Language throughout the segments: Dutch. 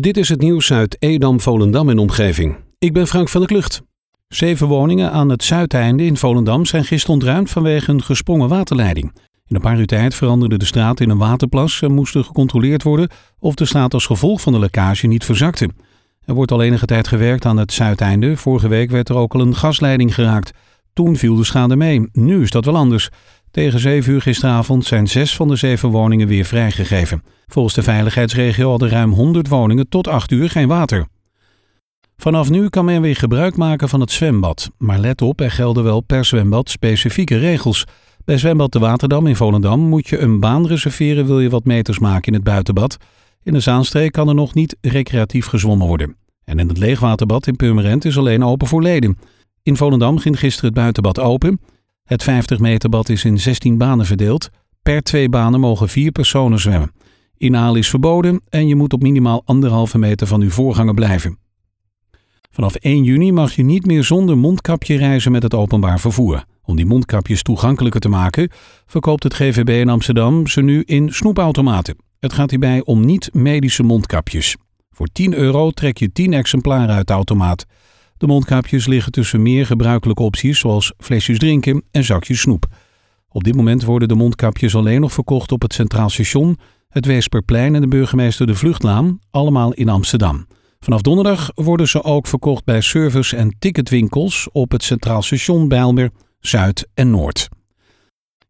Dit is het nieuws uit Edam, Volendam en omgeving. Ik ben Frank van der Klucht. Zeven woningen aan het zuideinde in Volendam zijn gisteren ontruimd vanwege een gesprongen waterleiding. In een paar uur tijd veranderde de straat in een waterplas en moest er gecontroleerd worden of de straat als gevolg van de lekkage niet verzakte. Er wordt al enige tijd gewerkt aan het zuideinde. Vorige week werd er ook al een gasleiding geraakt. Toen viel de schade mee. Nu is dat wel anders. Tegen 7 uur gisteravond zijn zes van de zeven woningen weer vrijgegeven. Volgens de veiligheidsregio hadden ruim 100 woningen tot 8 uur geen water. Vanaf nu kan men weer gebruik maken van het zwembad. Maar let op, er gelden wel per zwembad specifieke regels. Bij zwembad De Waterdam in Volendam moet je een baan reserveren wil je wat meters maken in het buitenbad. In de Zaanstreek kan er nog niet recreatief gezwommen worden. En in het leegwaterbad in Purmerend is alleen open voor leden. In Volendam ging gisteren het buitenbad open. Het 50 meter bad is in 16 banen verdeeld. Per twee banen mogen vier personen zwemmen. Inhalen is verboden en je moet op minimaal anderhalve meter van uw voorganger blijven. Vanaf 1 juni mag je niet meer zonder mondkapje reizen met het openbaar vervoer. Om die mondkapjes toegankelijker te maken, verkoopt het GVB in Amsterdam ze nu in snoepautomaten. Het gaat hierbij om niet-medische mondkapjes. Voor 10 euro trek je 10 exemplaren uit de automaat. De mondkapjes liggen tussen meer gebruikelijke opties zoals flesjes drinken en zakjes snoep. Op dit moment worden de mondkapjes alleen nog verkocht op het Centraal Station, het Weesperplein en de burgemeester De Vluchtlaan, allemaal in Amsterdam. Vanaf donderdag worden ze ook verkocht bij service- en ticketwinkels op het Centraal Station Bijlmer, Zuid en Noord.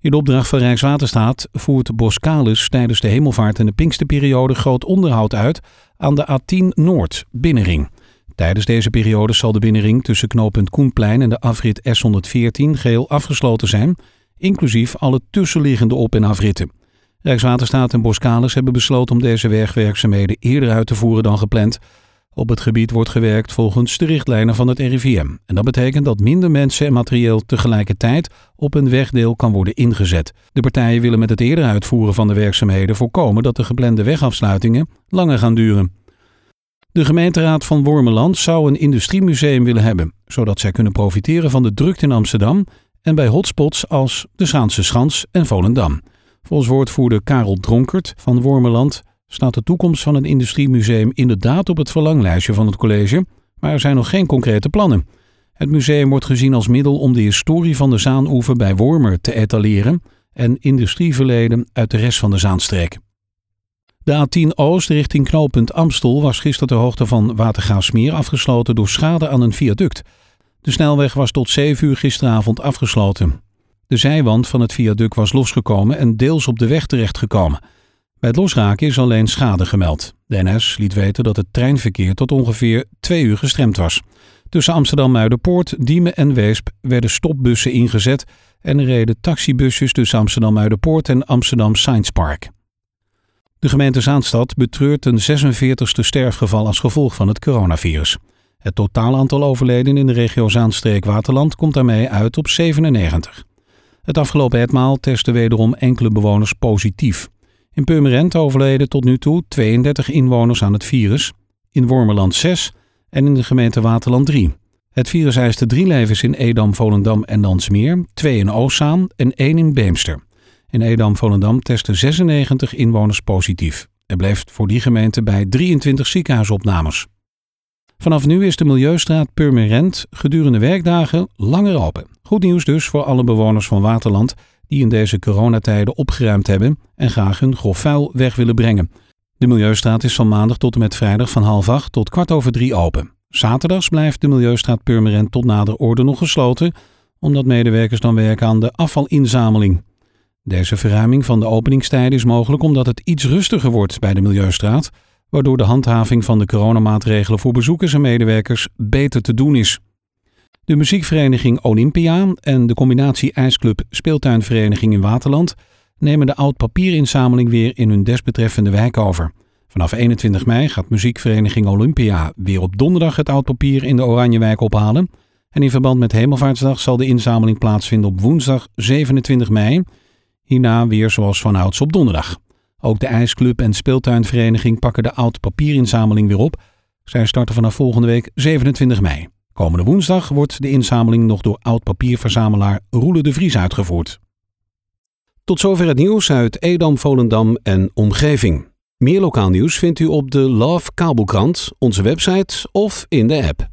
In opdracht van Rijkswaterstaat voert Boskalis tijdens de hemelvaart en de Pinksterperiode groot onderhoud uit aan de A10 Noord binnenring. Tijdens deze periode zal de binnenring tussen knooppunt Koenplein en de afrit S114 geheel afgesloten zijn, inclusief alle tussenliggende op- en afritten. Rijkswaterstaat en Boskalis hebben besloten om deze wegwerkzaamheden eerder uit te voeren dan gepland. Op het gebied wordt gewerkt volgens de richtlijnen van het RIVM. En dat betekent dat minder mensen en materieel tegelijkertijd op een wegdeel kan worden ingezet. De partijen willen met het eerder uitvoeren van de werkzaamheden voorkomen dat de geplande wegafsluitingen langer gaan duren. De gemeenteraad van Wormeland zou een industriemuseum willen hebben, zodat zij kunnen profiteren van de drukte in Amsterdam en bij hotspots als de Zaanse Schans en Volendam. Volgens woordvoerder Karel Dronkert van Wormeland staat de toekomst van een industriemuseum inderdaad op het verlanglijstje van het college, maar er zijn nog geen concrete plannen. Het museum wordt gezien als middel om de historie van de Zaanoever bij Wormer te etaleren en industrieverleden uit de rest van de Zaanstreek. De A10 Oost richting knooppunt Amstel was gisteren ter hoogte van Watergaasmeer afgesloten door schade aan een viaduct. De snelweg was tot 7 uur gisteravond afgesloten. De zijwand van het viaduct was losgekomen en deels op de weg terechtgekomen. Bij het losraken is alleen schade gemeld. De liet weten dat het treinverkeer tot ongeveer twee uur gestremd was. Tussen Amsterdam-Muiderpoort, Diemen en Weesp werden stopbussen ingezet en er reden taxibusjes tussen Amsterdam-Muiderpoort en Amsterdam Science Park. De gemeente Zaanstad betreurt een 46e sterfgeval als gevolg van het coronavirus. Het totaal aantal overleden in de regio Zaanstreek-Waterland komt daarmee uit op 97. Het afgelopen etmaal testten wederom enkele bewoners positief. In Purmerend overleden tot nu toe 32 inwoners aan het virus, in Wormerland 6 en in de gemeente Waterland 3. Het virus eiste drie levens in Edam, Volendam en Dansmeer, twee in Oostzaan en één in Beemster. In Edam, Volendam testen 96 inwoners positief. Er bleef voor die gemeente bij 23 ziekenhuisopnames. Vanaf nu is de Milieustraat Purmerend gedurende werkdagen langer open. Goed nieuws dus voor alle bewoners van Waterland die in deze coronatijden opgeruimd hebben en graag hun grof vuil weg willen brengen. De Milieustraat is van maandag tot en met vrijdag van half acht tot kwart over drie open. Zaterdags blijft de Milieustraat Purmerend tot nader orde nog gesloten, omdat medewerkers dan werken aan de afvalinzameling. Deze verruiming van de openingstijden is mogelijk omdat het iets rustiger wordt bij de Milieustraat, waardoor de handhaving van de coronamaatregelen voor bezoekers en medewerkers beter te doen is. De muziekvereniging Olympia en de combinatie ijsclub Speeltuinvereniging in Waterland nemen de oud-papierinzameling weer in hun desbetreffende wijk over. Vanaf 21 mei gaat muziekvereniging Olympia weer op donderdag het oud papier in de Oranjewijk ophalen. En in verband met Hemelvaartsdag zal de inzameling plaatsvinden op woensdag 27 mei. Hierna weer zoals vanouds op donderdag. Ook de ijsclub en speeltuinvereniging pakken de oud papierinzameling weer op. Zij starten vanaf volgende week 27 mei. Komende woensdag wordt de inzameling nog door oud-papierverzamelaar Roele de Vries uitgevoerd. Tot zover het nieuws uit Edam, Volendam en omgeving. Meer lokaal nieuws vindt u op de Love Kabelkrant, onze website of in de app.